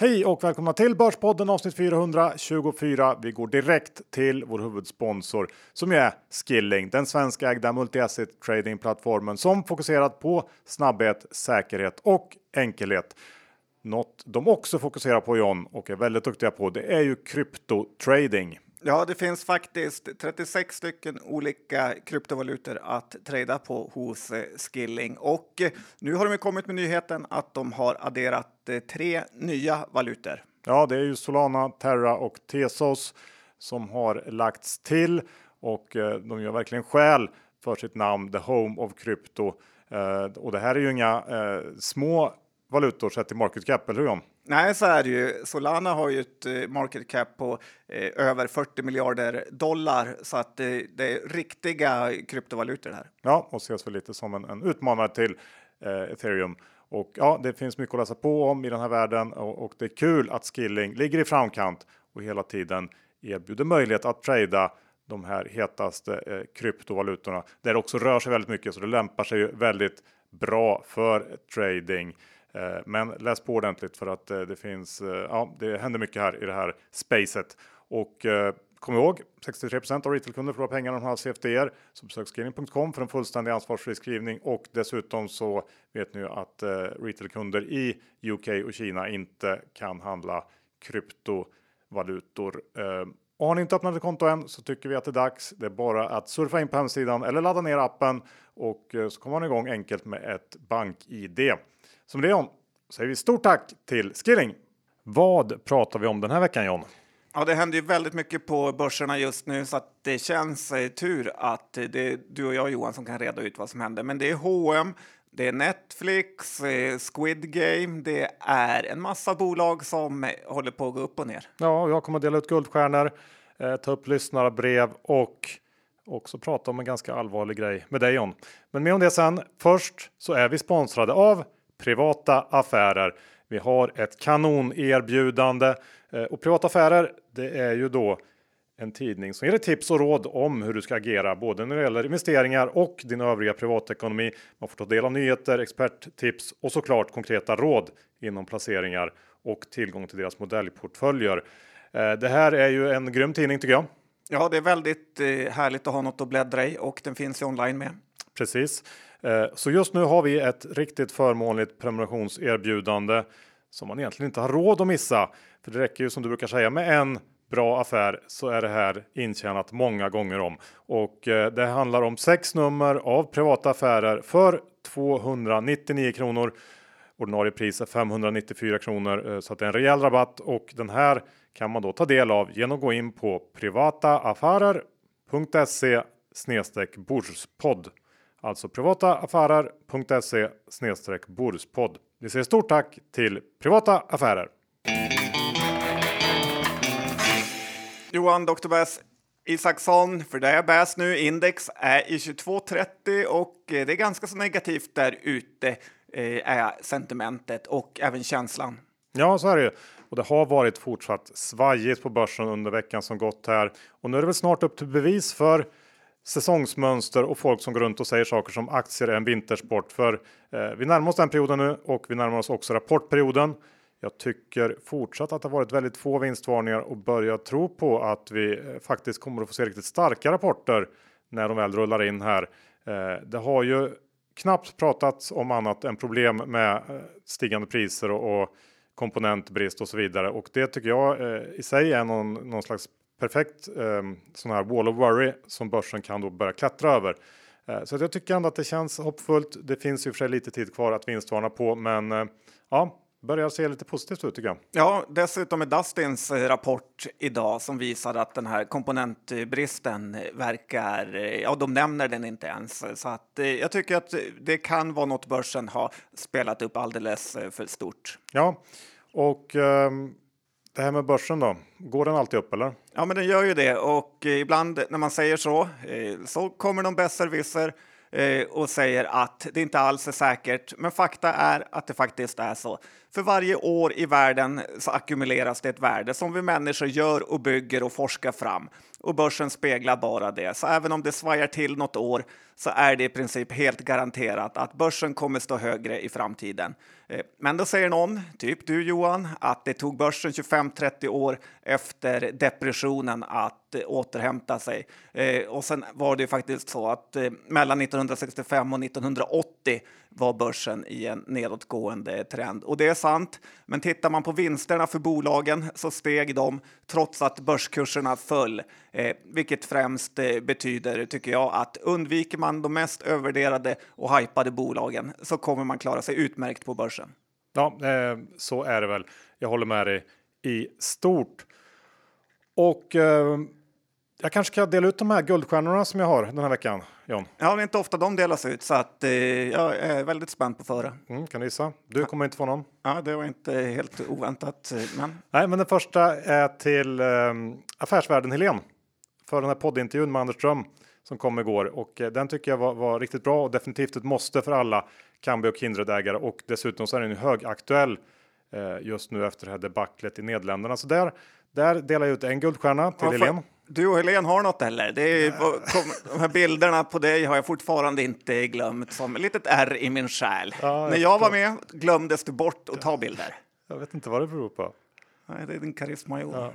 Hej och välkomna till Börspodden avsnitt 424. Vi går direkt till vår huvudsponsor som är Skilling, den svenska ägda multi-asset tradingplattformen som fokuserat på snabbhet, säkerhet och enkelhet. Något de också fokuserar på John och är väldigt duktiga på det är ju kryptotrading. Ja, det finns faktiskt 36 stycken olika kryptovalutor att trada på hos eh, Skilling. Och eh, nu har de kommit med nyheten att de har adderat eh, tre nya valutor. Ja, det är ju Solana, Terra och Tesos som har lagts till och de gör verkligen skäl för sitt namn The Home of Crypto. Och det här är ju inga små valutor sett till market cap, eller hur John? Nej, så är det ju. Solana har ju ett eh, market cap på eh, över 40 miljarder dollar så att det, det är riktiga kryptovalutor här. Ja, och ses väl lite som en, en utmanare till eh, ethereum. Och ja, det finns mycket att läsa på om i den här världen och, och det är kul att Skilling ligger i framkant och hela tiden erbjuder möjlighet att trada de här hetaste eh, kryptovalutorna där det också rör sig väldigt mycket så det lämpar sig väldigt bra för trading. Eh, men läs på ordentligt för att eh, det finns. Eh, ja, det händer mycket här i det här spacet och kom ihåg 63% av retailkunder förlorar pengar om de har CFDR. Så besök screening.com för en fullständig ansvarsfri skrivning och dessutom så vet ni ju att retailkunder i UK och Kina inte kan handla kryptovalutor. Och har ni inte öppnat ett konto än så tycker vi att det är dags. Det är bara att surfa in på hemsidan eller ladda ner appen och så kommer man igång enkelt med ett bank-id. Som det säger vi stort tack till Skilling. Vad pratar vi om den här veckan John? Ja, det händer ju väldigt mycket på börserna just nu så att det känns eh, tur att det är du och jag Johan som kan reda ut vad som händer. Men det är H&M, det är Netflix, eh, Squid Game, det är en massa bolag som eh, håller på att gå upp och ner. Ja, jag kommer att dela ut guldstjärnor, eh, ta upp lyssnarbrev och också prata om en ganska allvarlig grej med dig John. Men mer om det sen. Först så är vi sponsrade av privata affärer. Vi har ett kanonerbjudande eh, och privata affärer. Det är ju då en tidning som ger dig tips och råd om hur du ska agera både när det gäller investeringar och din övriga privatekonomi. Man får ta del av nyheter, experttips och såklart konkreta råd inom placeringar och tillgång till deras modellportföljer. Eh, det här är ju en grym tidning tycker jag. Ja, det är väldigt eh, härligt att ha något att bläddra i och den finns ju online med. Precis. Eh, så just nu har vi ett riktigt förmånligt prenumerationserbjudande som man egentligen inte har råd att missa. För det räcker ju som du brukar säga med en bra affär så är det här intjänat många gånger om. Och eh, det handlar om sex nummer av privata affärer för 299 kronor. Ordinarie pris är 594 kronor eh, så att det är en rejäl rabatt och den här kan man då ta del av genom att gå in på privataaffärer.se snedstreck börspodd. Alltså privataaffärer.se borspodd. Vi säger stort tack till Privata Affärer. Johan Dr. Bass Isaksson, för det är Bass nu, index är i 22.30 och eh, det är ganska så negativt där ute eh, är sentimentet och även känslan. Ja, så är det ju. Och det har varit fortsatt svajigt på börsen under veckan som gått här. Och nu är det väl snart upp till bevis för säsongsmönster och folk som går runt och säger saker som aktier är en vintersport. För eh, vi närmar oss den perioden nu och vi närmar oss också rapportperioden. Jag tycker fortsatt att det har varit väldigt få vinstvarningar och börjar tro på att vi eh, faktiskt kommer att få se riktigt starka rapporter när de väl rullar in här. Eh, det har ju knappt pratats om annat än problem med eh, stigande priser och, och komponentbrist och så vidare. Och det tycker jag eh, i sig är någon, någon slags perfekt eh, sån här wall of worry som börsen kan då börja klättra över. Eh, så jag tycker ändå att det känns hoppfullt. Det finns ju för sig lite tid kvar att vinstvarna på, men eh, ja, börjar se lite positivt ut tycker jag. Ja, dessutom är Dustins eh, rapport idag som visar att den här komponentbristen verkar, eh, ja, de nämner den inte ens. Så att eh, jag tycker att det kan vara något börsen har spelat upp alldeles för stort. Ja, och um det här med börsen då, går den alltid upp eller? Ja, men den gör ju det och eh, ibland när man säger så eh, så kommer någon besserwisser eh, och säger att det inte alls är säkert. Men fakta är att det faktiskt är så. För varje år i världen så ackumuleras det ett värde som vi människor gör och bygger och forskar fram. Och börsen speglar bara det. Så även om det svajar till något år så är det i princip helt garanterat att börsen kommer stå högre i framtiden. Eh, men då säger någon, typ du Johan, att det tog börsen 25-30 år efter depressionen att eh, återhämta sig. Eh, och sen var det ju faktiskt så att mellan 1965 och 1980 var börsen i en nedåtgående trend. Och det är sant, men tittar man på vinsterna för bolagen så steg de trots att börskurserna föll, eh, vilket främst eh, betyder, tycker jag, att undviker man de mest övervärderade och hypade bolagen så kommer man klara sig utmärkt på börsen. Ja, eh, så är det väl. Jag håller med dig i stort. Och eh, jag kanske ska dela ut de här guldstjärnorna som jag har den här veckan, John. Ja, det är inte ofta de delas ut, så att, eh, jag är väldigt spänd på före. Mm, kan du gissa? Du kommer inte få någon. Ja, det var inte helt oväntat. Eh, men... Nej, men den första är till eh, Affärsvärlden Helen för den här poddintervjun med Anders Ström som kom igår och eh, den tycker jag var, var, riktigt bra och definitivt ett måste för alla Kambi och Kindred-ägare och dessutom så är den högaktuell eh, just nu efter det här debaclet i Nederländerna. Så där, där delar jag ut en guldstjärna till ja, Helen. Du och Helene har något eller? Det är, de här bilderna på dig har jag fortfarande inte glömt som ett litet R i min själ. Ja, När jag var med glömdes du bort att ta bilder. Jag vet inte vad det beror på. Nej, det är din karisma. Ja.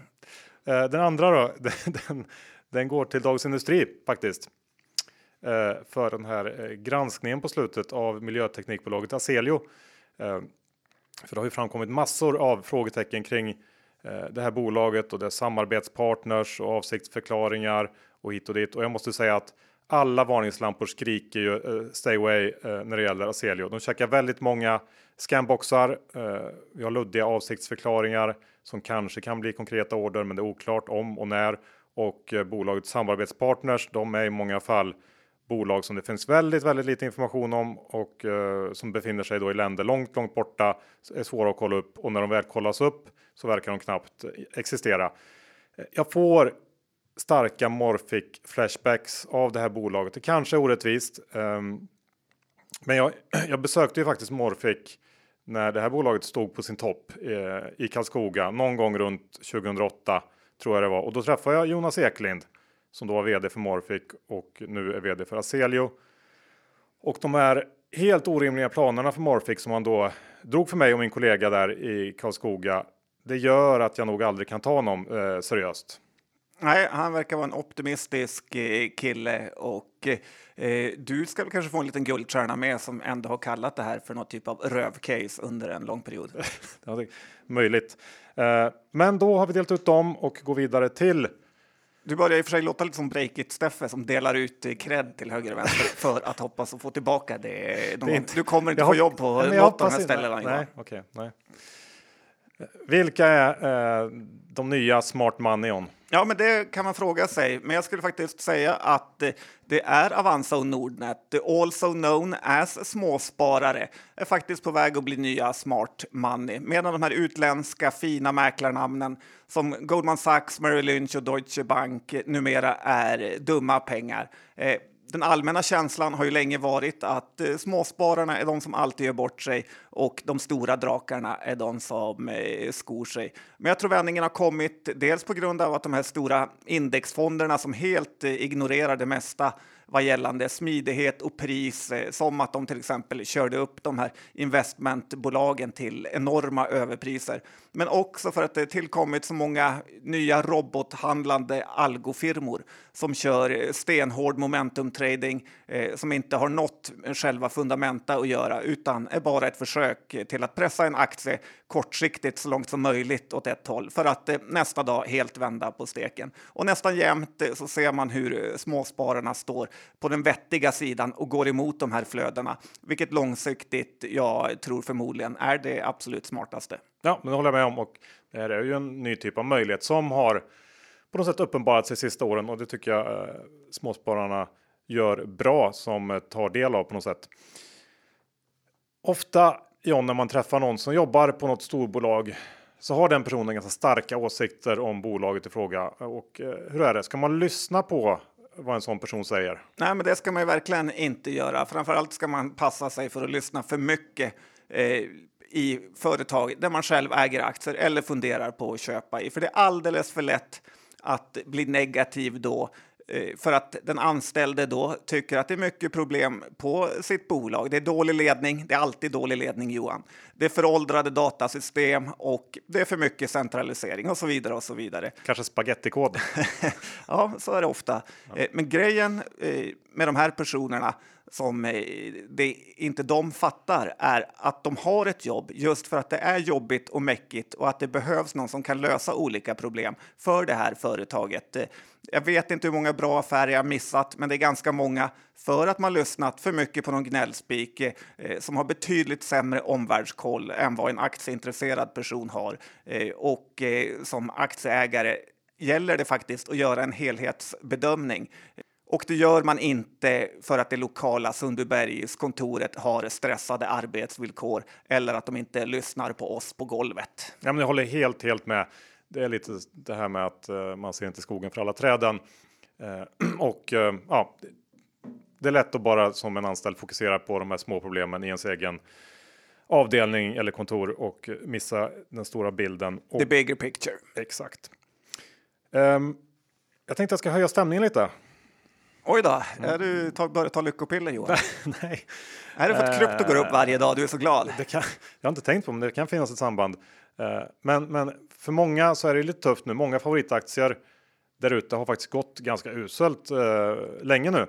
Eh, den andra då, den, den går till Dagens Industri faktiskt. Eh, för den här eh, granskningen på slutet av miljöteknikbolaget Aselio. För det har ju framkommit massor av frågetecken kring Eh, det här bolaget och dess samarbetspartners och avsiktsförklaringar och hit och dit. Och jag måste säga att alla varningslampor skriker ju eh, stay away eh, när det gäller Aselio. De checkar väldigt många scamboxar. Vi har luddiga avsiktsförklaringar som kanske kan bli konkreta order, men det är oklart om och när. Och bolagets samarbetspartners, de är i många fall bolag som det finns väldigt, väldigt lite information om och som befinner sig då i länder långt, långt borta, är svåra att kolla upp och när de väl kollas upp så verkar de knappt existera. Jag får starka Morphic flashbacks av det här bolaget. Det kanske är orättvist, um, men jag, jag, besökte ju faktiskt Morphic när det här bolaget stod på sin topp eh, i Karlskoga någon gång runt 2008 tror jag det var och då träffade jag Jonas Eklind som då var vd för Morphic och nu är vd för Aselio. Och de här helt orimliga planerna för Morphic som han då drog för mig och min kollega där i Karlskoga det gör att jag nog aldrig kan ta honom eh, seriöst. Nej, han verkar vara en optimistisk eh, kille och eh, du ska kanske få en liten guldstjärna med som ändå har kallat det här för något typ av rövcase under en lång period. ja, möjligt. Eh, men då har vi delat ut dem och går vidare till du börjar i och för sig låta lite som Breakit-Steffe som delar ut cred till höger och vänster för att hoppas att få tillbaka det. De, det inte, du kommer inte få jobb på något av de här ställena. Nej, okay, nej. Vilka är eh, de nya Smart Moneyon? Ja, men det kan man fråga sig. Men jag skulle faktiskt säga att det är Avanza och Nordnet, also known as småsparare, är faktiskt på väg att bli nya smart money. Medan de här utländska fina mäklarnamnen som Goldman Sachs, Merrill Lynch och Deutsche Bank numera är dumma pengar. Eh, den allmänna känslan har ju länge varit att eh, småspararna är de som alltid gör bort sig och de stora drakarna är de som eh, skor sig. Men jag tror vändningen har kommit dels på grund av att de här stora indexfonderna som helt eh, ignorerar det mesta vad gällande smidighet och pris, eh, som att de till exempel körde upp de här investmentbolagen till enorma överpriser. Men också för att det tillkommit så många nya robothandlande algofirmor som kör eh, stenhård momentumtrading eh, som inte har något med själva fundamenta att göra utan är bara ett försök till att pressa en aktie kortsiktigt så långt som möjligt åt ett håll för att eh, nästa dag helt vända på steken. Och nästan jämt eh, så ser man hur eh, småspararna står på den vettiga sidan och går emot de här flödena, vilket långsiktigt jag tror förmodligen är det absolut smartaste. Ja, men det håller jag med om och det här är ju en ny typ av möjlighet som har på något sätt uppenbarat sig sista åren och det tycker jag eh, småspararna gör bra som eh, tar del av på något sätt. Ofta John, när man träffar någon som jobbar på något storbolag så har den personen ganska starka åsikter om bolaget i fråga. Och eh, hur är det? Ska man lyssna på vad en sån person säger. Nej, men det ska man ju verkligen inte göra. Framförallt ska man passa sig för att lyssna för mycket eh, i företag där man själv äger aktier eller funderar på att köpa i. För det är alldeles för lätt att bli negativ då Eh, för att den anställde då tycker att det är mycket problem på sitt bolag. Det är dålig ledning. Det är alltid dålig ledning, Johan. Det är föråldrade datasystem och det är för mycket centralisering och så vidare och så vidare. Kanske spagettikod. ja, så är det ofta. Ja. Eh, men grejen eh, med de här personerna som eh, det inte de fattar är att de har ett jobb just för att det är jobbigt och mäckigt och att det behövs någon som kan lösa olika problem för det här företaget. Eh, jag vet inte hur många bra affärer jag missat, men det är ganska många för att man lyssnat för mycket på någon gnällspik eh, eh, som har betydligt sämre omvärldskoll än vad en aktieintresserad person har. Eh, och eh, som aktieägare gäller det faktiskt att göra en helhetsbedömning. Och det gör man inte för att det lokala Sundbybergskontoret har stressade arbetsvillkor eller att de inte lyssnar på oss på golvet. Ja, men jag håller helt, helt med. Det är lite det här med att uh, man ser inte skogen för alla träden. Uh, och uh, ja, det är lätt att bara som en anställd fokusera på de här små problemen i ens egen avdelning eller kontor och missa den stora bilden. Och, The bigger picture. Exakt. Um, jag tänkte jag ska höja stämningen lite. Oj då, är du ta, börjat ta lyckopiller Johan? Nej. Är det för att krypto går upp varje dag? Du är så glad. Det kan, jag har inte tänkt på om det kan finnas ett samband. Eh, men, men för många så är det lite tufft nu. Många favoritaktier där ute har faktiskt gått ganska uselt eh, länge nu.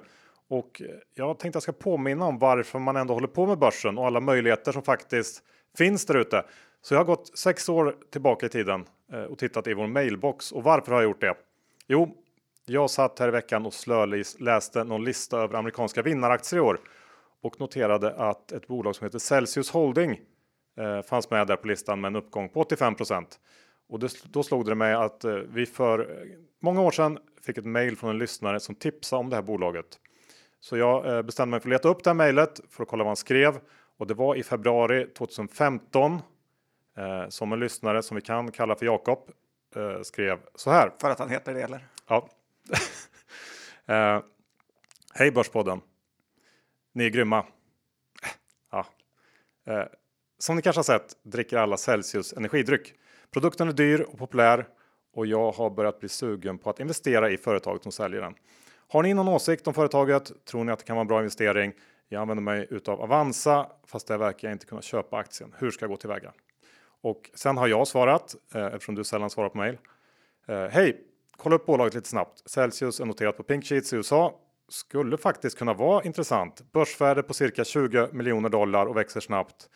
Och jag tänkte jag ska påminna om varför man ändå håller på med börsen och alla möjligheter som faktiskt finns där ute. Så jag har gått sex år tillbaka i tiden eh, och tittat i vår mailbox. Och varför har jag gjort det? Jo, jag satt här i veckan och slöläste någon lista över amerikanska vinnaraktier i år och noterade att ett bolag som heter Celsius Holding eh, fanns med där på listan med en uppgång på 85 Och det, då slog det mig att eh, vi för många år sedan fick ett mejl från en lyssnare som tipsade om det här bolaget. Så jag eh, bestämde mig för att leta upp det här mejlet för att kolla vad han skrev och det var i februari 2015 eh, som en lyssnare som vi kan kalla för Jakob eh, skrev så här. För att han heter det eller? Ja, eh, Hej Börspodden! Ni är grymma. Eh, ja. Eh, som ni kanske har sett dricker alla Celsius energidryck. Produkten är dyr och populär och jag har börjat bli sugen på att investera i företaget som säljer den. Har ni någon åsikt om företaget? Tror ni att det kan vara en bra investering? Jag använder mig utav Avanza fast där verkar jag inte kunna köpa aktien. Hur ska jag gå tillväga? Och sen har jag svarat eh, eftersom du sällan svarar på mail. Eh, Hej! Kolla upp bolaget lite snabbt. Celsius är noterat på Pink Sheets i USA. Skulle faktiskt kunna vara intressant. Börsvärde på cirka 20 miljoner dollar och växer snabbt.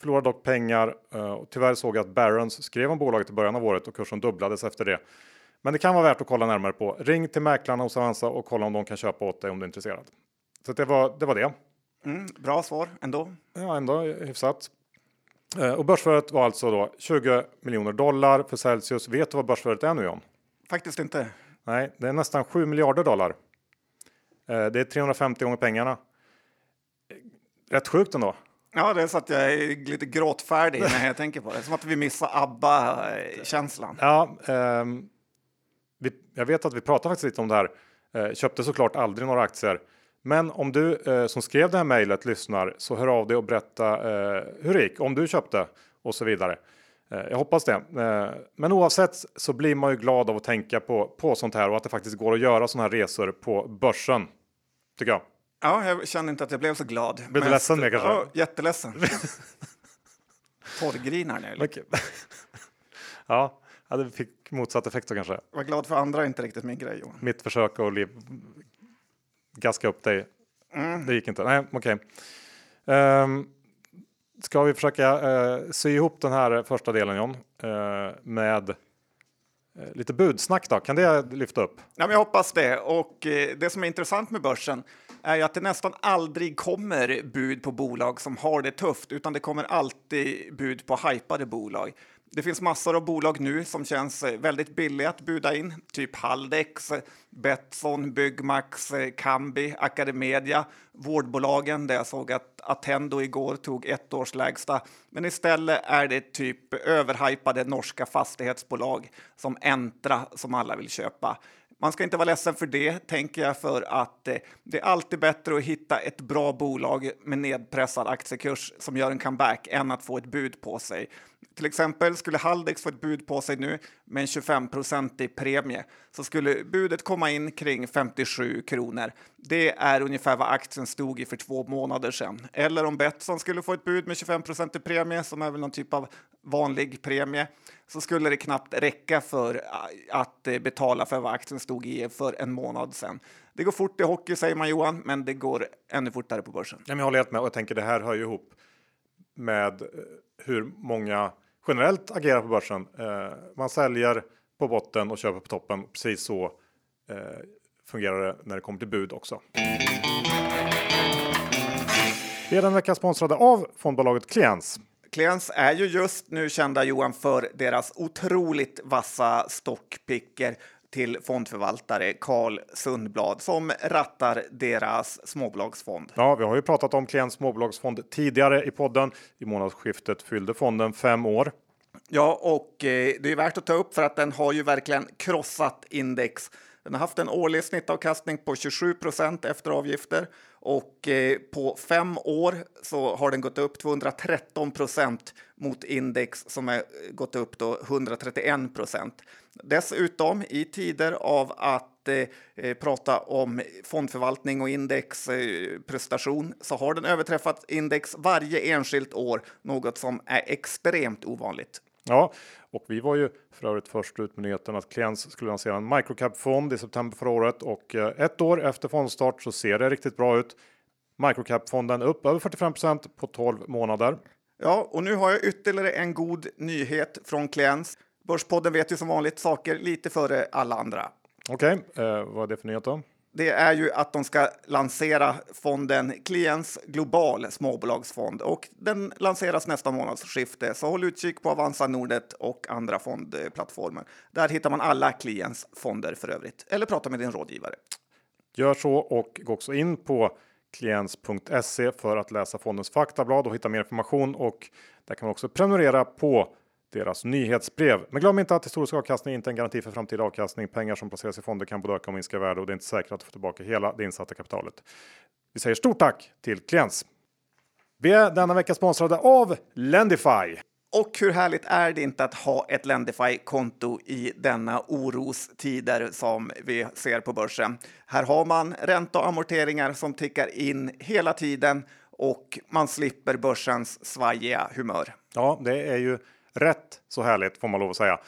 Förlorar dock pengar eh, och tyvärr såg jag att Barons skrev om bolaget i början av året och kursen dubblades efter det. Men det kan vara värt att kolla närmare på. Ring till mäklarna hos Avanza och kolla om de kan köpa åt dig om du är intresserad. Så det var det. Var det. Mm, bra svar ändå. Ja, ändå hyfsat. Eh, och börsvärdet var alltså då 20 miljoner dollar för Celsius. Vet du vad börsvärdet är nu John? Faktiskt inte. Nej, det är nästan 7 miljarder dollar. Eh, det är 350 gånger pengarna. Rätt sjukt ändå. Ja, det är så att jag är lite gråtfärdig när jag tänker på det. Som att vi missar ABBA-känslan. Ja, eh, vi, jag vet att vi pratade faktiskt lite om det här. Eh, köpte såklart aldrig några aktier. Men om du eh, som skrev det här mejlet lyssnar så hör av dig och berätta eh, hur det gick, om du köpte och så vidare. Eh, jag hoppas det. Eh, men oavsett så blir man ju glad av att tänka på, på sånt här och att det faktiskt går att göra såna här resor på börsen. Tycker jag. Ja, jag känner inte att jag blev så glad. Blir du ledsen med kanske? Ja, jätteledsen. Porrgrinar nu. Okay. ja, det fick motsatt effekt då kanske. Var glad för andra är inte riktigt min grej. Johan. Mitt försök att liv... gaska upp dig. Mm. Det gick inte. Nej, okej. Okay. Um, ehm, Ska vi försöka eh, sy ihop den här första delen John eh, med eh, lite budsnack då? Kan det lyfta upp? Ja, men jag hoppas det. Och eh, det som är intressant med börsen är ju att det nästan aldrig kommer bud på bolag som har det tufft, utan det kommer alltid bud på hypade bolag. Det finns massor av bolag nu som känns eh, väldigt billiga att buda in, typ Haldex, eh, Betsson, Byggmax, eh, Kambi, Academedia, vårdbolagen där jag såg att Attendo igår tog ett års lägsta. Men istället är det typ överhypade norska fastighetsbolag som Entra som alla vill köpa. Man ska inte vara ledsen för det, tänker jag, för att eh, det är alltid bättre att hitta ett bra bolag med nedpressad aktiekurs som gör en comeback än att få ett bud på sig. Till exempel skulle Haldex få ett bud på sig nu med en 25 i premie så skulle budet komma in kring 57 kronor. Det är ungefär vad aktien stod i för två månader sedan. Eller om Betsson skulle få ett bud med 25% i premie, som är väl någon typ av vanlig premie, så skulle det knappt räcka för att eh, betala för vad aktien stod i för en månad sedan. Det går fort i hockey säger man Johan, men det går ännu fortare på börsen. jag håller helt med och jag tänker det här hör ju ihop med eh, hur många generellt agerar på börsen. Eh, man säljer på botten och köper på toppen. Precis så eh, fungerar det när det kommer till bud också. Vi är den vecka sponsrade av fondbolaget Kliens. Kliens är ju just nu kända Johan för deras otroligt vassa stockpicker till fondförvaltare Carl Sundblad som rattar deras småbolagsfond. Ja, vi har ju pratat om Klients småbolagsfond tidigare i podden. I månadsskiftet fyllde fonden fem år. Ja, och eh, det är värt att ta upp för att den har ju verkligen krossat index. Den har haft en årlig snittavkastning på 27 procent efter avgifter och eh, på fem år så har den gått upp 213 procent mot index som har eh, gått upp då 131 procent. Dessutom i tider av att eh, eh prata om fondförvaltning och indexprestation eh, så har den överträffat index varje enskilt år, något som är extremt ovanligt. Ja, och vi var ju för övrigt först ut med nyheten att Kliens skulle lansera en microcap-fond i september förra året och eh, ett år efter fondstart så ser det riktigt bra ut. Microcap-fonden upp över 45% på 12 månader. Ja, och nu har jag ytterligare en god nyhet från Kliens. Börspodden vet ju som vanligt saker lite före alla andra. Okej, okay, eh, vad är det för nyhet då? Det är ju att de ska lansera fonden Klients Global småbolagsfond och den lanseras nästa månadsskifte. Så håll utkik på Avanza Nordet och andra fondplattformar. Där hittar man alla Klients fonder för övrigt. Eller prata med din rådgivare. Gör så och gå också in på klients.se för att läsa fondens faktablad och hitta mer information och där kan man också prenumerera på deras nyhetsbrev. Men glöm inte att historisk avkastning inte är en garanti för framtida avkastning. Pengar som placeras i fonder kan både öka och minska värde och det är inte säkert att får tillbaka hela det insatta kapitalet. Vi säger stort tack till Kliens. Vi är denna vecka sponsrade av Lendify. Och hur härligt är det inte att ha ett Lendify-konto i denna orostider som vi ser på börsen? Här har man ränta och amorteringar som tickar in hela tiden och man slipper börsens svajiga humör. Ja, det är ju rätt så härligt får man lov att säga.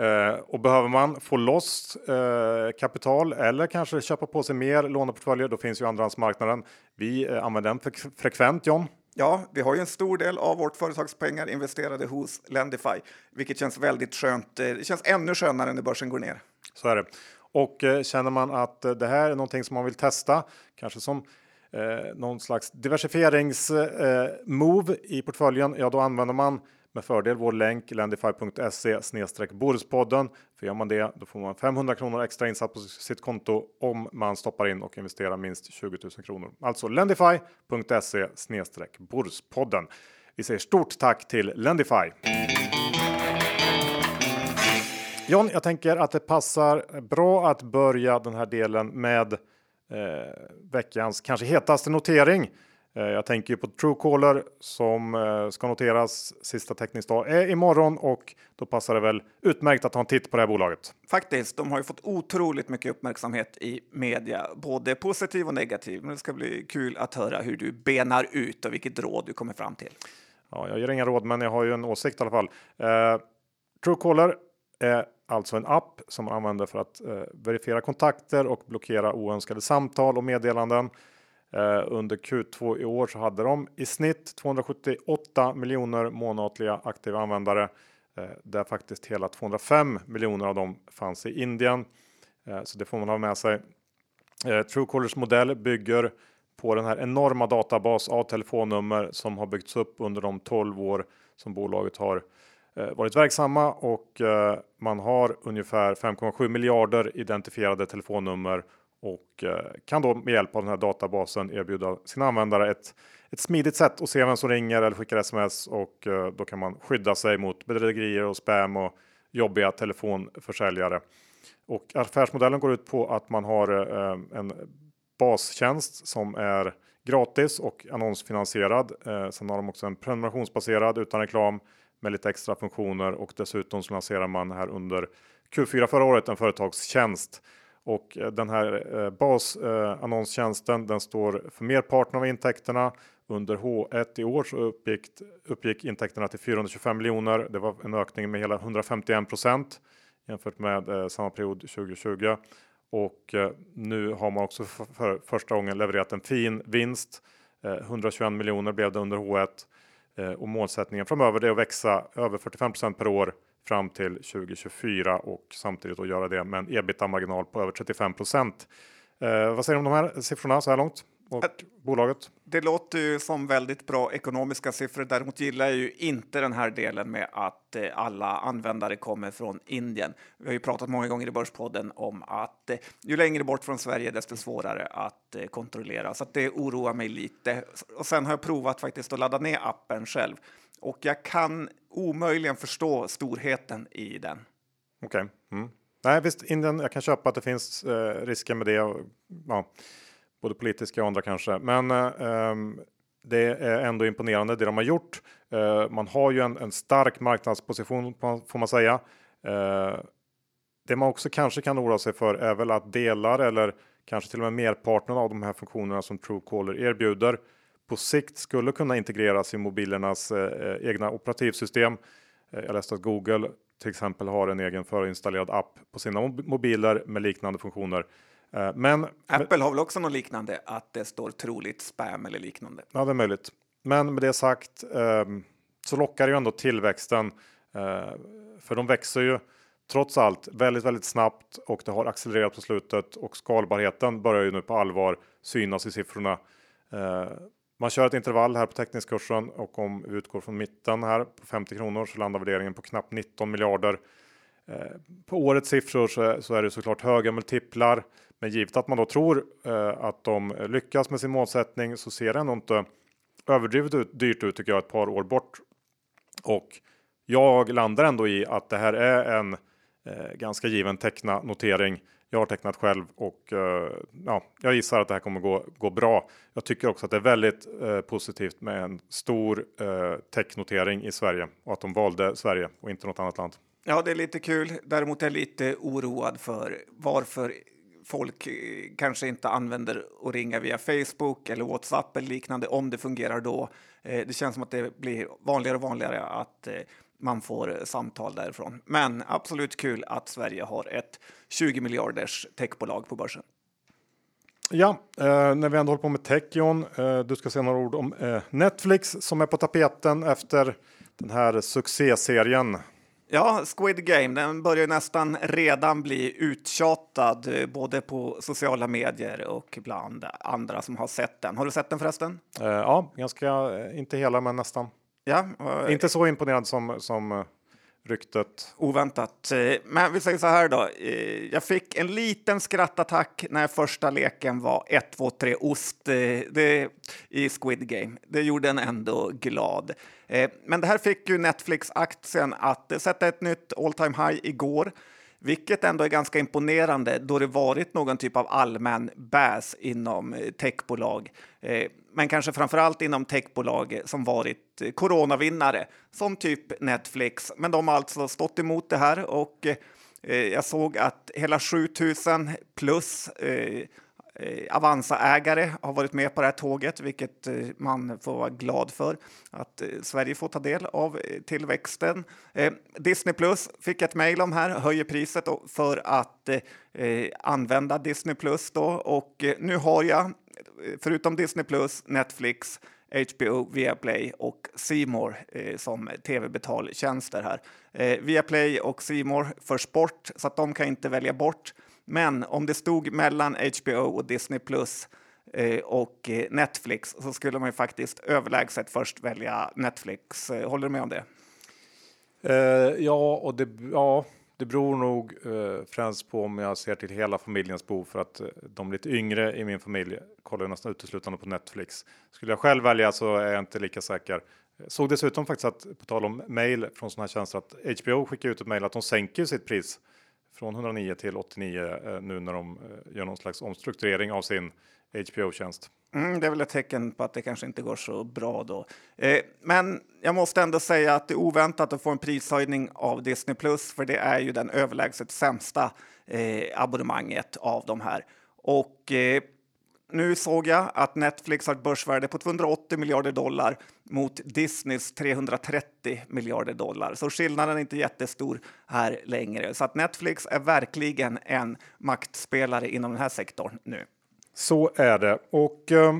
Uh, och behöver man få loss uh, kapital eller kanske köpa på sig mer låneportföljer, då finns ju andrahandsmarknaden. Vi uh, använder den fre frekvent, John. Ja, vi har ju en stor del av vårt företagspengar investerade hos Lendify, vilket känns väldigt skönt. Det känns ännu skönare när börsen går ner. Så är det. Och känner man att det här är någonting som man vill testa, kanske som eh, någon slags diversifieringsmove i portföljen, ja, då använder man med fördel vår länk lendify.se snedstreck Börspodden. För gör man det, då får man 500 kronor extra insatt på sitt konto om man stoppar in och investerar minst 20 000 kronor. Alltså lendify.se snedstreck Börspodden. Vi säger stort tack till Lendify. John, jag tänker att det passar bra att börja den här delen med eh, veckans kanske hetaste notering. Eh, jag tänker på Truecaller som eh, ska noteras. Sista teckningsdag är imorgon och då passar det väl utmärkt att ha en titt på det här bolaget. Faktiskt, de har ju fått otroligt mycket uppmärksamhet i media, både positiv och negativ. Men det ska bli kul att höra hur du benar ut och vilket råd du kommer fram till. Ja, jag ger inga råd, men jag har ju en åsikt i alla fall. Uh, Truecaller är alltså en app som man använder för att uh, verifiera kontakter och blockera oönskade samtal och meddelanden. Eh, under Q2 i år så hade de i snitt 278 miljoner månatliga aktiva användare eh, där faktiskt hela 205 miljoner av dem fanns i Indien. Eh, så det får man ha med sig. Truecallers modell bygger på den här enorma databas av telefonnummer som har byggts upp under de 12 år som bolaget har varit verksamma och man har ungefär 5,7 miljarder identifierade telefonnummer och eh, kan då med hjälp av den här databasen erbjuda sina användare ett, ett smidigt sätt att se vem som ringer eller skickar sms och eh, då kan man skydda sig mot bedrägerier och spam och jobbiga telefonförsäljare. Och affärsmodellen går ut på att man har eh, en bastjänst som är gratis och annonsfinansierad. Sen har de också en prenumerationsbaserad utan reklam med lite extra funktioner och dessutom så lanserar man här under Q4 förra året en företagstjänst och eh, den här eh, basannonstjänsten eh, den står för merparten av intäkterna. Under H1 i år så uppgick, uppgick intäkterna till 425 miljoner. Det var en ökning med hela 151 procent jämfört med samma period 2020. Och nu har man också för, första gången levererat en fin vinst. 121 miljoner blev det under H1 och målsättningen framöver är att växa över 45 procent per år fram till 2024 och samtidigt att göra det med en ebitda-marginal på över 35 Eh, vad säger du om de här siffrorna så här långt? Och bolaget? Det låter ju som väldigt bra ekonomiska siffror. Däremot gillar jag ju inte den här delen med att eh, alla användare kommer från Indien. Vi har ju pratat många gånger i Börspodden om att eh, ju längre bort från Sverige, desto svårare att eh, kontrollera. Så att det oroar mig lite. Och sen har jag provat faktiskt att ladda ner appen själv och jag kan omöjligen förstå storheten i den. Okej. Okay. Mm. Nej, visst, Indien, jag kan köpa att det finns eh, risker med det. Och, ja, både politiska och andra kanske. Men eh, det är ändå imponerande det de har gjort. Eh, man har ju en, en stark marknadsposition får man säga. Eh, det man också kanske kan oroa sig för är väl att delar eller kanske till och med merparten av de här funktionerna som Truecaller erbjuder på sikt skulle kunna integreras i mobilernas eh, egna operativsystem. Eh, jag läste att Google till exempel har en egen förinstallerad app på sina mobiler med liknande funktioner. Eh, men Apple har väl också något liknande att det står troligt spam eller liknande. Ja, det är möjligt. Men med det sagt eh, så lockar ju ändå tillväxten. Eh, för de växer ju trots allt väldigt, väldigt snabbt och det har accelererat på slutet och skalbarheten börjar ju nu på allvar synas i siffrorna. Eh, man kör ett intervall här på teckningskursen och om vi utgår från mitten här på 50 kronor så landar värderingen på knappt 19 miljarder. På årets siffror så, så är det såklart höga multiplar, men givet att man då tror eh, att de lyckas med sin målsättning så ser det ändå inte överdrivet ut, dyrt ut tycker jag ett par år bort. Och jag landar ändå i att det här är en eh, ganska given teckna notering jag har tecknat själv och eh, ja, jag gissar att det här kommer gå, gå bra. Jag tycker också att det är väldigt eh, positivt med en stor eh, technotering i Sverige och att de valde Sverige och inte något annat land. Ja, det är lite kul. Däremot är jag lite oroad för varför folk eh, kanske inte använder att ringa via Facebook eller WhatsApp eller liknande om det fungerar då. Eh, det känns som att det blir vanligare och vanligare att eh, man får samtal därifrån. Men absolut kul att Sverige har ett 20 miljarders techbolag på börsen. Ja, eh, när vi ändå håller på med tech John, eh, du ska säga några ord om eh, Netflix som är på tapeten efter den här succéserien. Ja, Squid Game, den börjar nästan redan bli uttjatad eh, både på sociala medier och bland andra som har sett den. Har du sett den förresten? Eh, ja, ganska, eh, inte hela men nästan. Ja, och, inte så imponerad som, som ryktet. Oväntat. Eh, men vi säger så här då. Eh, jag fick en liten skrattattack när första leken var 1, 2, 3 ost eh, det, i Squid Game. Det gjorde en ändå glad. Men det här fick ju Netflix-aktien att sätta ett nytt all time high igår vilket ändå är ganska imponerande då det varit någon typ av allmän bäs inom eh, techbolag. Eh, men kanske framför allt inom techbolag som varit eh, coronavinnare, som typ Netflix. Men de har alltså stått emot det här och jag såg att hela 7000 plus eh, Avanza-ägare har varit med på det här tåget, vilket eh, man får vara glad för. Att eh, Sverige får ta del av eh, tillväxten. Eh, Disney Plus fick ett mejl om här, höjer priset för att eh, eh, använda Disney Plus då. Och eh, nu har jag, eh, förutom Disney Plus, Netflix, HBO, Viaplay och Simor eh, som tv-betaltjänster här. Eh, Viaplay och Simor för sport, så att de kan inte välja bort. Men om det stod mellan HBO och Disney Plus eh, och eh, Netflix så skulle man ju faktiskt överlägset först välja Netflix. Eh, håller du med om det? Uh, ja, och det, ja, det beror nog uh, främst på om jag ser till hela familjens behov för att uh, de lite yngre i min familj kollar nästan uteslutande på Netflix. Skulle jag själv välja så är jag inte lika säker. Såg dessutom faktiskt att på tal om mejl från sådana här tjänster att HBO skickar ut ett mejl att de sänker sitt pris från 109 till 89 eh, nu när de eh, gör någon slags omstrukturering av sin HBO-tjänst. Mm, det är väl ett tecken på att det kanske inte går så bra då. Eh, men jag måste ändå säga att det är oväntat att få en prishöjning av Disney Plus, för det är ju den överlägset sämsta eh, abonnemanget av de här. Och eh, nu såg jag att Netflix har ett börsvärde på 280 miljarder dollar mot Disneys 330 miljarder dollar. Så skillnaden är inte jättestor här längre. Så att Netflix är verkligen en maktspelare inom den här sektorn nu. Så är det. Och eh,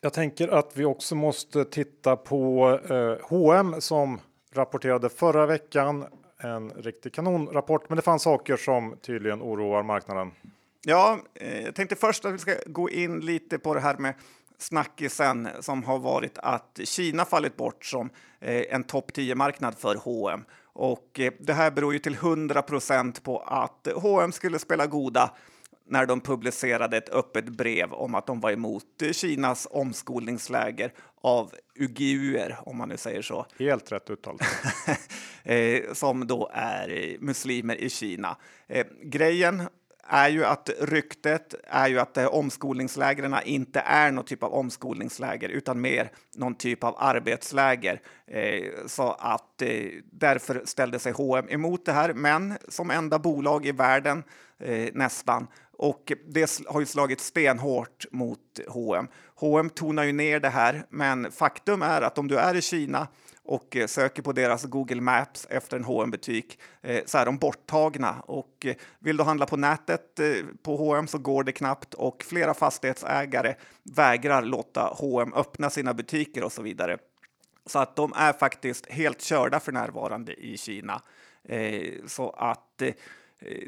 jag tänker att vi också måste titta på eh, H&M som rapporterade förra veckan. En riktig kanonrapport, men det fanns saker som tydligen oroar marknaden. Ja, eh, jag tänkte först att vi ska gå in lite på det här med snackisen som har varit att Kina fallit bort som eh, en topp 10-marknad för H&M. Och eh, det här beror ju till 100 procent på att H&M skulle spela goda när de publicerade ett öppet brev om att de var emot Kinas omskolningsläger av uigurer, om man nu säger så. Helt rätt uttal. som då är muslimer i Kina. grejen är ju att ryktet är ju att eh, omskolningslägren inte är någon typ av omskolningsläger utan mer någon typ av arbetsläger. Eh, så att eh, därför ställde sig H&M emot det här, men som enda bolag i världen eh, nästan och det har ju slagit stenhårt mot H&M. H&M tonar ju ner det här, men faktum är att om du är i Kina och eh, söker på deras Google Maps efter en hm butik eh, så är de borttagna. Och eh, vill du handla på nätet på H&M så går det knappt och flera fastighetsägare vägrar låta H&M öppna sina butiker och så vidare. Så att de är faktiskt helt körda för närvarande i Kina. Så att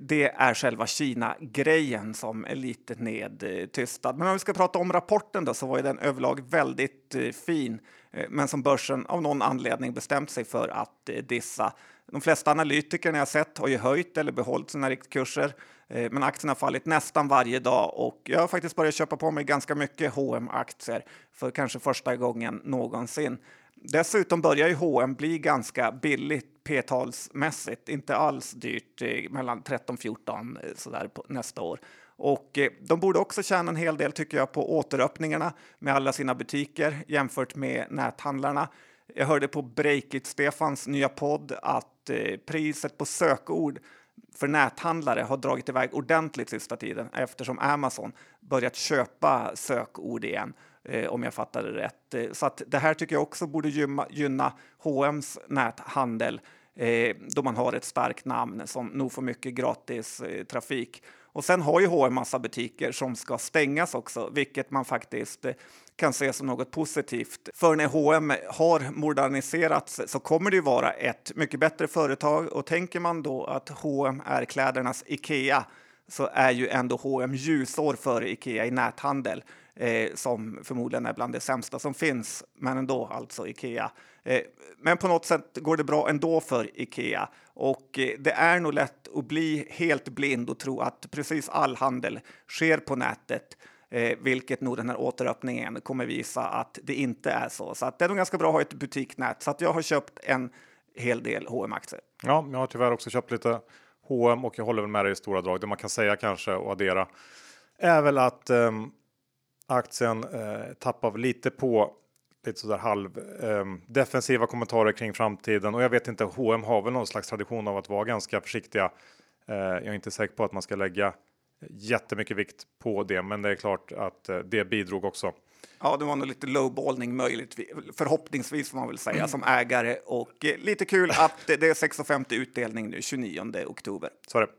det är själva Kina-grejen som är lite nedtystad. Men om vi ska prata om rapporten då, så var ju den överlag väldigt eh, fin eh, men som börsen av någon anledning bestämt sig för att eh, dissa. De flesta analytikerna jag sett har ju höjt eller behållit sina riktkurser, Eh, men aktien har fallit nästan varje dag och jag har faktiskt börjat köpa på mig ganska mycket hm aktier för kanske första gången någonsin. Dessutom börjar ju H&M bli ganska billigt p-talsmässigt, inte alls dyrt, eh, mellan 13-14 eh, sådär på nästa år. Och de borde också tjäna en hel del tycker jag på återöppningarna med alla sina butiker jämfört med näthandlarna. Jag hörde på Breakit Stefans nya podd att priset på sökord för näthandlare har dragit iväg ordentligt sista tiden eftersom Amazon börjat köpa sökord igen eh, om jag fattade rätt. Eh, så att det här tycker jag också borde gynna, gynna H&M's näthandel eh, då man har ett starkt namn som nog får mycket gratis eh, trafik. Och sen har ju H&M massa butiker som ska stängas också, vilket man faktiskt eh, kan se som något positivt. För när H&M har moderniserats så kommer det ju vara ett mycket bättre företag och tänker man då att H&M är klädernas Ikea så är ju ändå H&M ljusår före Ikea i näthandel eh, som förmodligen är bland det sämsta som finns, men ändå alltså Ikea. Eh, men på något sätt går det bra ändå för Ikea och eh, det är nog lätt att bli helt blind och tro att precis all handel sker på nätet. Eh, vilket nog den här återöppningen kommer visa att det inte är så. Så att det är nog ganska bra att ha ett butiknät. Så att jag har köpt en hel del hm aktier Ja, jag har tyvärr också köpt lite H&M och jag håller väl med dig i stora drag. Det man kan säga kanske och addera är väl att eh, aktien eh, tappar lite på lite sådär halv eh, defensiva kommentarer kring framtiden och jag vet inte. H&M har väl någon slags tradition av att vara ganska försiktiga. Eh, jag är inte säker på att man ska lägga jättemycket vikt på det, men det är klart att eh, det bidrog också. Ja, det var nog lite lowballning möjligt, förhoppningsvis får man väl säga som ägare och eh, lite kul att det är 6,50 utdelning nu 29 oktober. Så är det.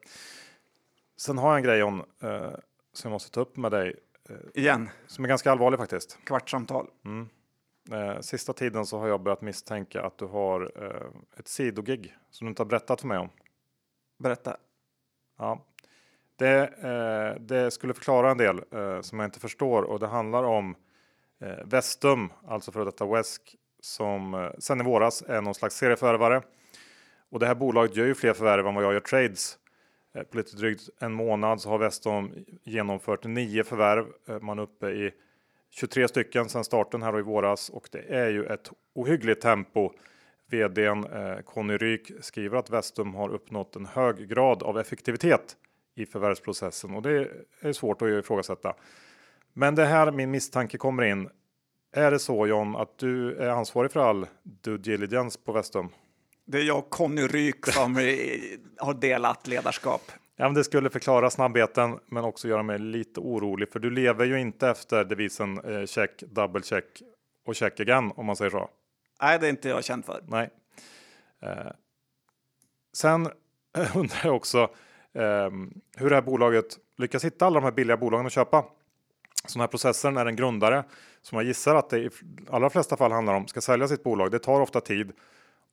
Sen har jag en grej John, eh, som jag måste ta upp med dig. Eh, Igen. Som är ganska allvarlig faktiskt. Kvartssamtal. Mm. Eh, sista tiden så har jag börjat misstänka att du har eh, ett sidogig som du inte har berättat för mig om. Berätta. Ja, det, eh, det skulle förklara en del eh, som jag inte förstår och det handlar om eh, Vestum, alltså för detta Wesk, som eh, sen i våras är någon slags serieförvärvare. Och det här bolaget gör ju fler förvärv än vad jag gör trades. Eh, på lite drygt en månad så har Vestum genomfört nio förvärv. Eh, man är uppe i 23 stycken sedan starten här i våras och det är ju ett ohyggligt tempo vdn eh, Conny Ryk skriver att Vestum har uppnått en hög grad av effektivitet i förvärvsprocessen och det är svårt att ifrågasätta. Men det här min misstanke kommer in. Är det så John att du är ansvarig för all due diligence på Vestum? Det är jag och Conny Ryk som eh, har delat ledarskap. Ja, men det skulle förklara snabbheten, men också göra mig lite orolig, för du lever ju inte efter devisen eh, check, double check och check again om man säger så. Nej, det är inte jag känd för. Nej. Eh, sen undrar jag också eh, hur det här bolaget lyckas hitta alla de här billiga bolagen att köpa. Så den här processen är en grundare som jag gissar att det i allra flesta fall handlar om ska sälja sitt bolag. Det tar ofta tid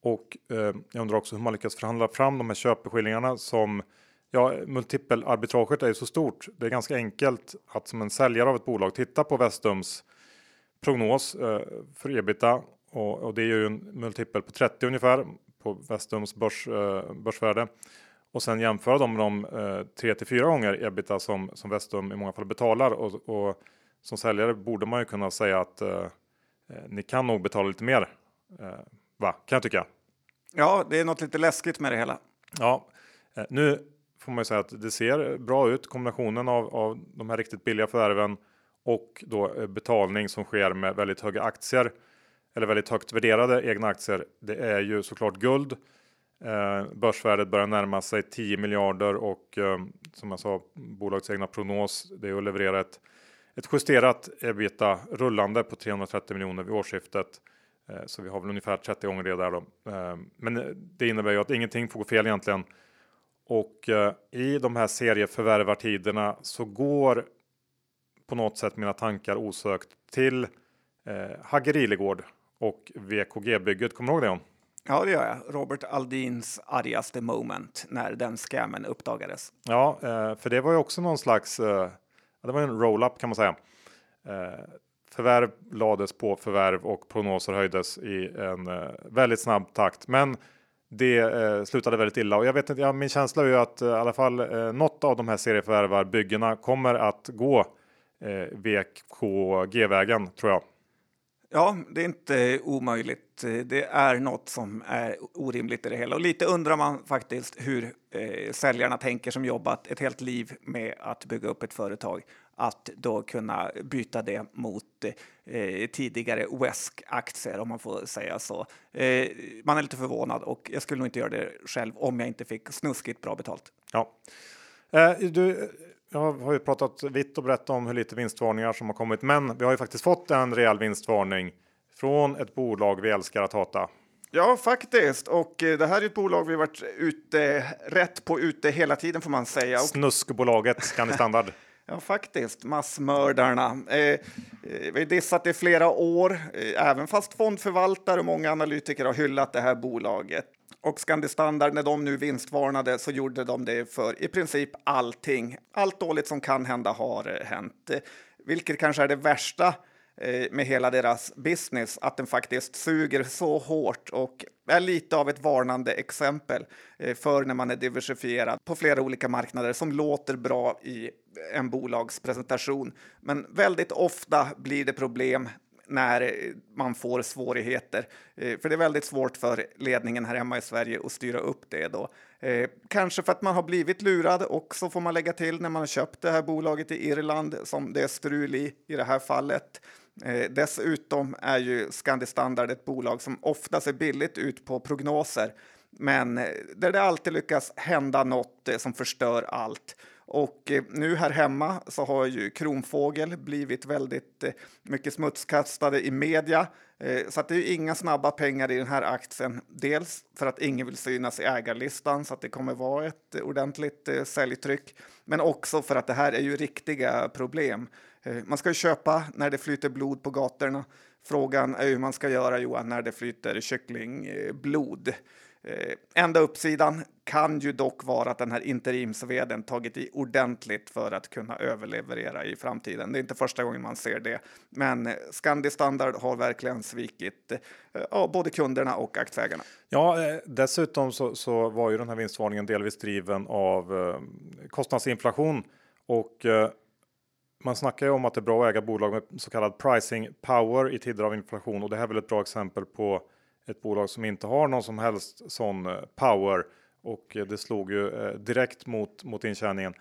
och eh, jag undrar också hur man lyckas förhandla fram de här köpeskillingarna som ja, multipelarbitraget är ju så stort. Det är ganska enkelt att som en säljare av ett bolag titta på Vestums prognos eh, för ebita och, det är ju en multipel på 30 ungefär på Vestums börs, eh, börsvärde och sen jämföra dem med de eh, 3 till 4 gånger ebita som, som Vestum i många fall betalar och, och som säljare borde man ju kunna säga att eh ni kan nog betala lite mer. Eh, va, kan jag tycka. Ja, det är något lite läskigt med det hela. Ja, eh, nu får man ju säga att det ser bra ut. Kombinationen av, av de här riktigt billiga förvärven och då eh, betalning som sker med väldigt höga aktier eller väldigt högt värderade egna aktier. Det är ju såklart guld. Eh, börsvärdet börjar närma sig 10 miljarder och eh, som jag sa bolagets egna prognos det är att leverera ett, ett justerat ebita rullande på 330 miljoner vid årsskiftet. Eh, så vi har väl ungefär 30 gånger det där då. Eh, men eh, det innebär ju att ingenting får gå fel egentligen. Och eh, i de här serieförvärvartiderna så går på något sätt mina tankar osökt till eh, Hagerilegård och VKG-bygget. Kommer du ihåg det? John? Ja, det gör jag. Robert Aldins argaste moment när den scammen uppdagades. Ja, eh, för det var ju också någon slags. Eh, det var en roll-up kan man säga. Eh, förvärv lades på förvärv och prognoser höjdes i en eh, väldigt snabb takt. Men det eh, slutade väldigt illa och jag vet inte. Ja, min känsla är ju att eh, i alla fall eh, något av de här serieförvärvarbyggena kommer att gå eh, VKG-vägen tror jag. Ja, det är inte omöjligt. Det är något som är orimligt i det hela. Och lite undrar man faktiskt hur eh, säljarna tänker som jobbat ett helt liv med att bygga upp ett företag. Att då kunna byta det mot eh, tidigare WESK-aktier, om man får säga så. Eh, man är lite förvånad och jag skulle nog inte göra det själv om jag inte fick snuskigt bra betalt. Ja. Eh, du, jag har ju pratat vitt och brett om hur lite vinstvarningar som har kommit, men vi har ju faktiskt fått en rejäl vinstvarning från ett bolag vi älskar att hata. Ja, faktiskt. Och eh, det här är ett bolag vi varit ute rätt på ute hela tiden får man säga. Snuskbolaget Scandi Standard. ja, faktiskt. Massmördarna. Eh, eh, vi har dissat det i flera år, eh, även fast fondförvaltare och många analytiker har hyllat det här bolaget och Scandi Standard, när de nu vinstvarnade så gjorde de det för i princip allting. Allt dåligt som kan hända har eh, hänt, eh, vilket kanske är det värsta Eh, med hela deras business, att den faktiskt suger så hårt och är lite av ett varnande exempel eh, för när man är diversifierad på flera olika marknader som låter bra i en bolagspresentation. Men väldigt ofta blir det problem när eh, man får svårigheter. För det är väldigt svårt för ledningen här hemma i Sverige att styra upp det då. Kanske för att man har blivit lurad och så får man lägga till när man har köpt det här bolaget i Irland som det är strul i i det här fallet. Eh, dessutom är ju Scandi Standard ett bolag som ofta ser billigt ut på prognoser men eh, där det alltid lyckas hända något eh, som förstör allt. Och eh, nu här hemma så har ju Kronfågel blivit väldigt mycket smutskastade i media. Så att det är inga snabba pengar i den här aktien. Dels för att ingen vill synas i ägarlistan så att det kommer vara ett ordentligt säljtryck. Men också för att det här är ju riktiga problem. Eh, man ska ju köpa när det flyter blod på gatorna. Frågan är hur man ska göra Johan när det flyter kycklingblod. Eh, eh, enda uppsidan kan ju dock vara att den här interimsveden tagit i ordentligt för att kunna överleverera i framtiden. Det är inte första gången man ser det, men Scandi Standard har verkligen svikit ja, både kunderna och aktieägarna. Ja, dessutom så, så, var ju den här vinstvarningen delvis driven av kostnadsinflation och man snackar ju om att det är bra att äga bolag med så kallad pricing power i tider av inflation och det här är väl ett bra exempel på ett bolag som inte har någon som helst sån eh, power och eh, det slog ju eh, direkt mot mot intjäningen.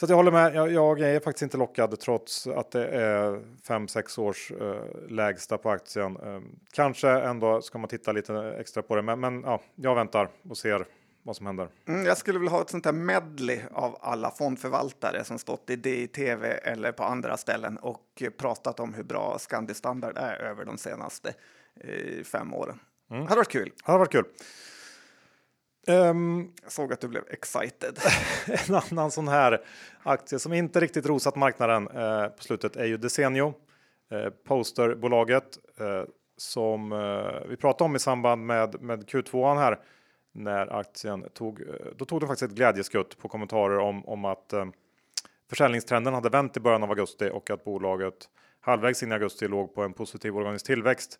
Så jag håller med. Jag, jag, är faktiskt inte lockad trots att det är 5-6 års eh, lägsta på aktien. Eh, kanske ändå ska man titta lite extra på det, men, men ja, jag väntar och ser vad som händer. Mm, jag skulle vilja ha ett sånt här medley av alla fondförvaltare som stått i DI-TV eller på andra ställen och pratat om hur bra Scandi Standard är över de senaste eh, fem åren. Mm. Det hade varit kul. Det hade varit kul. Um, jag såg att du blev excited. en annan sån här aktie som inte riktigt rosat marknaden eh, på slutet är ju Desenio, eh, posterbolaget eh, som eh, vi pratade om i samband med, med Q2 här när aktien tog. Eh, då tog den faktiskt ett glädjeskutt på kommentarer om, om att eh, försäljningstrenden hade vänt i början av augusti och att bolaget halvvägs in i augusti låg på en positiv organisk tillväxt.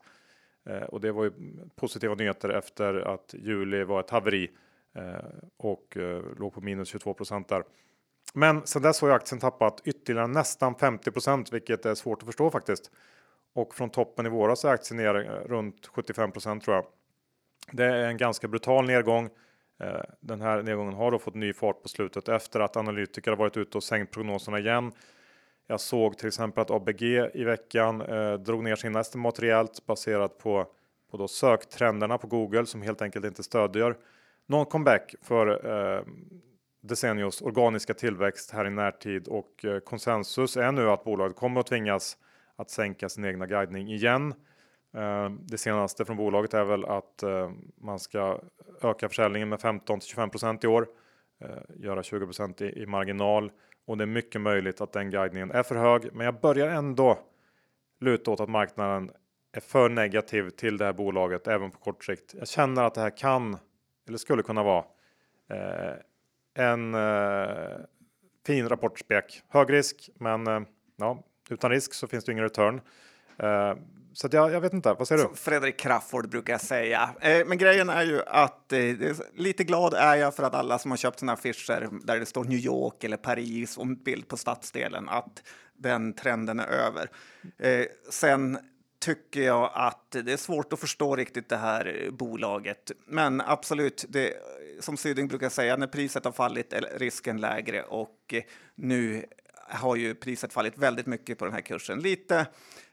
Eh, och det var ju positiva nyheter efter att juli var ett haveri eh, och eh, låg på minus 22 där. Men sen dess har ju aktien tappat ytterligare nästan 50% vilket är svårt att förstå faktiskt. Och från toppen i våras är aktien ner eh, runt 75% tror jag. Det är en ganska brutal nedgång. Eh, den här nedgången har då fått ny fart på slutet efter att analytiker har varit ute och sänkt prognoserna igen. Jag såg till exempel att ABG i veckan eh, drog ner sina estimat rejält baserat på, på då söktrenderna på Google som helt enkelt inte stödjer någon comeback för eh, Desennios organiska tillväxt här i närtid och eh, konsensus är nu att bolaget kommer att tvingas att sänka sin egna guidning igen. Ehm, det senaste från bolaget är väl att ehm, man ska öka försäljningen med 15 25% i år, eh, göra 20 i, i marginal och det är mycket möjligt att den guidningen är för hög. Men jag börjar ändå luta åt att marknaden är för negativ till det här bolaget även på kort sikt. Jag känner att det här kan eller skulle kunna vara eh, en eh, fin rapportspek. Hög risk, men eh, ja, utan risk så finns det ingen return. Eh, så jag, jag, vet inte, vad säger du? Som Fredrik Crafoord brukar säga. Eh, men grejen är ju att eh, lite glad är jag för att alla som har köpt sina affischer där det står New York eller Paris och en bild på stadsdelen, att den trenden är över. Eh, sen tycker jag att det är svårt att förstå riktigt det här eh, bolaget. Men absolut, det, som Syding brukar säga, när priset har fallit är risken lägre och eh, nu har ju priset fallit väldigt mycket på den här kursen. Lite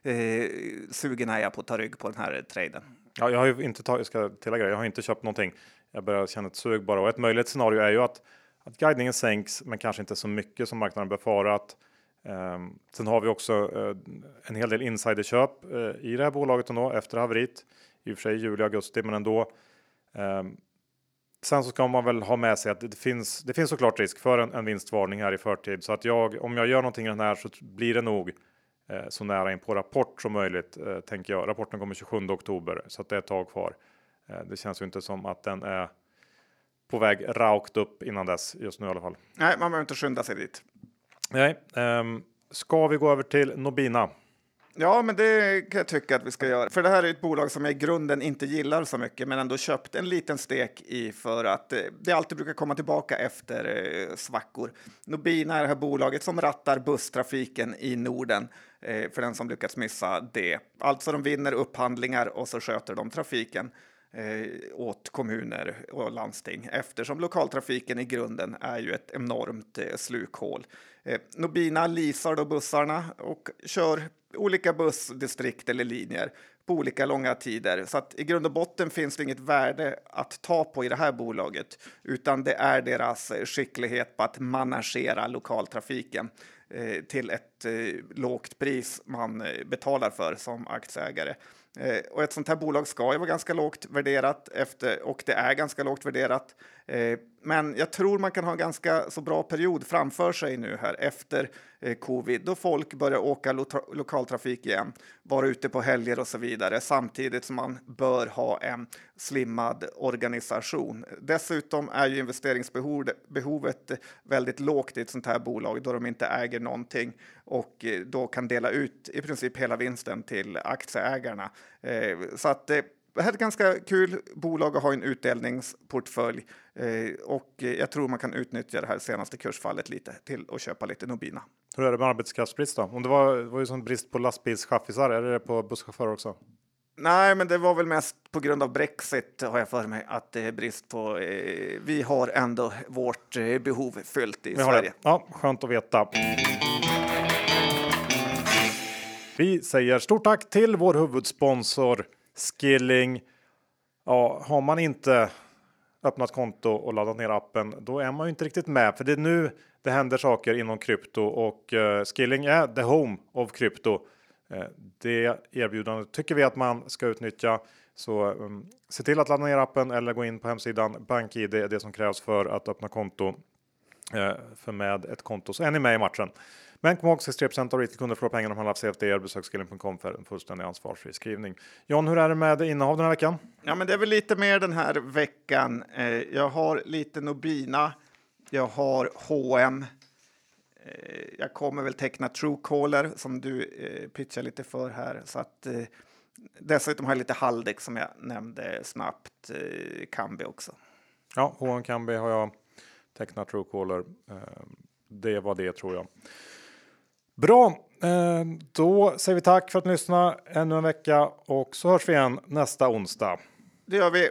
eh, sugen är jag på att ta rygg på den här traden. Ja, jag har ju inte tagit, ska tillägga jag har inte köpt någonting. Jag börjar känna ett sug bara och ett möjligt scenario är ju att, att guidningen sänks, men kanske inte så mycket som marknaden befarat. Um, sen har vi också uh, en hel del insiderköp uh, i det här bolaget ändå efter haveriet. I och för sig juli, augusti, men ändå. Um, Sen så ska man väl ha med sig att det finns, det finns såklart risk för en, en vinstvarning här i förtid. Så att jag, om jag gör någonting i den här så blir det nog eh, så nära in på rapport som möjligt, eh, tänker jag. Rapporten kommer 27 oktober, så att det är ett tag kvar. Eh, det känns ju inte som att den är på väg rakt upp innan dess just nu i alla fall. Nej, man behöver inte skynda sig dit. Nej, ehm, ska vi gå över till Nobina? Ja, men det kan jag tycka att vi ska göra. För det här är ett bolag som jag i grunden inte gillar så mycket, men ändå köpt en liten stek i för att eh, det alltid brukar komma tillbaka efter eh, svackor. Nobina är det här bolaget som rattar busstrafiken i Norden eh, för den som lyckats missa det. Alltså de vinner upphandlingar och så sköter de trafiken eh, åt kommuner och landsting eftersom lokaltrafiken i grunden är ju ett enormt eh, slukhål. Nobina leasar då bussarna och kör olika bussdistrikt eller linjer på olika långa tider. Så att i grund och botten finns det inget värde att ta på i det här bolaget, utan det är deras eh, skicklighet på att managera lokaltrafiken eh, till ett eh, lågt pris man eh, betalar för som aktieägare. Eh, och ett sånt här bolag ska ju vara ganska lågt värderat efter, och det är ganska lågt värderat. Eh, men jag tror man kan ha en ganska så bra period framför sig nu här efter eh, covid då folk börjar åka lo lokaltrafik igen, vara ute på helger och så vidare samtidigt som man bör ha en slimmad organisation. Dessutom är ju investeringsbehovet väldigt lågt i ett sånt här bolag då de inte äger någonting och eh, då kan dela ut i princip hela vinsten till aktieägarna. Eh, så att eh, det här är ett ganska kul bolag att ha en utdelningsportfölj eh, och jag tror man kan utnyttja det här senaste kursfallet lite till att köpa lite Nobina. Hur är det med arbetskraftsbrist då? Om det var, det var ju sån brist på lastbilschaffisar, är det på busschaufförer också? Nej, men det var väl mest på grund av Brexit har jag för mig att det är brist på. Eh, vi har ändå vårt eh, behov fyllt i Sverige. det. Ja, skönt att veta. Vi säger stort tack till vår huvudsponsor Skilling. Ja, har man inte öppnat konto och laddat ner appen, då är man ju inte riktigt med. För det är nu det händer saker inom krypto och uh, Skilling är the home of krypto. Uh, det erbjudandet tycker vi att man ska utnyttja. Så um, se till att ladda ner appen eller gå in på hemsidan. BankID är det som krävs för att öppna konto. Uh, för med ett konto så är ni med i matchen. Men kom ihåg 63 av retailkunder förlorar pengar om man har CFD. Besök skilling.com för en fullständig ansvarsfri skrivning. John, hur är det med innehav den här veckan? Ja, men det är väl lite mer den här veckan. Eh, jag har lite Nobina. Jag har H&M. Jag kommer väl teckna Truecaller som du eh, pitchar lite för här. Så att, eh, dessutom har jag lite Haldex som jag nämnde snabbt. Eh, Kambi också. Ja, H&M Kambi har jag tecknat Truecaller. Eh, det var det tror jag. Bra, eh, då säger vi tack för att ni lyssnade ännu en vecka och så hörs vi igen nästa onsdag. Det gör vi.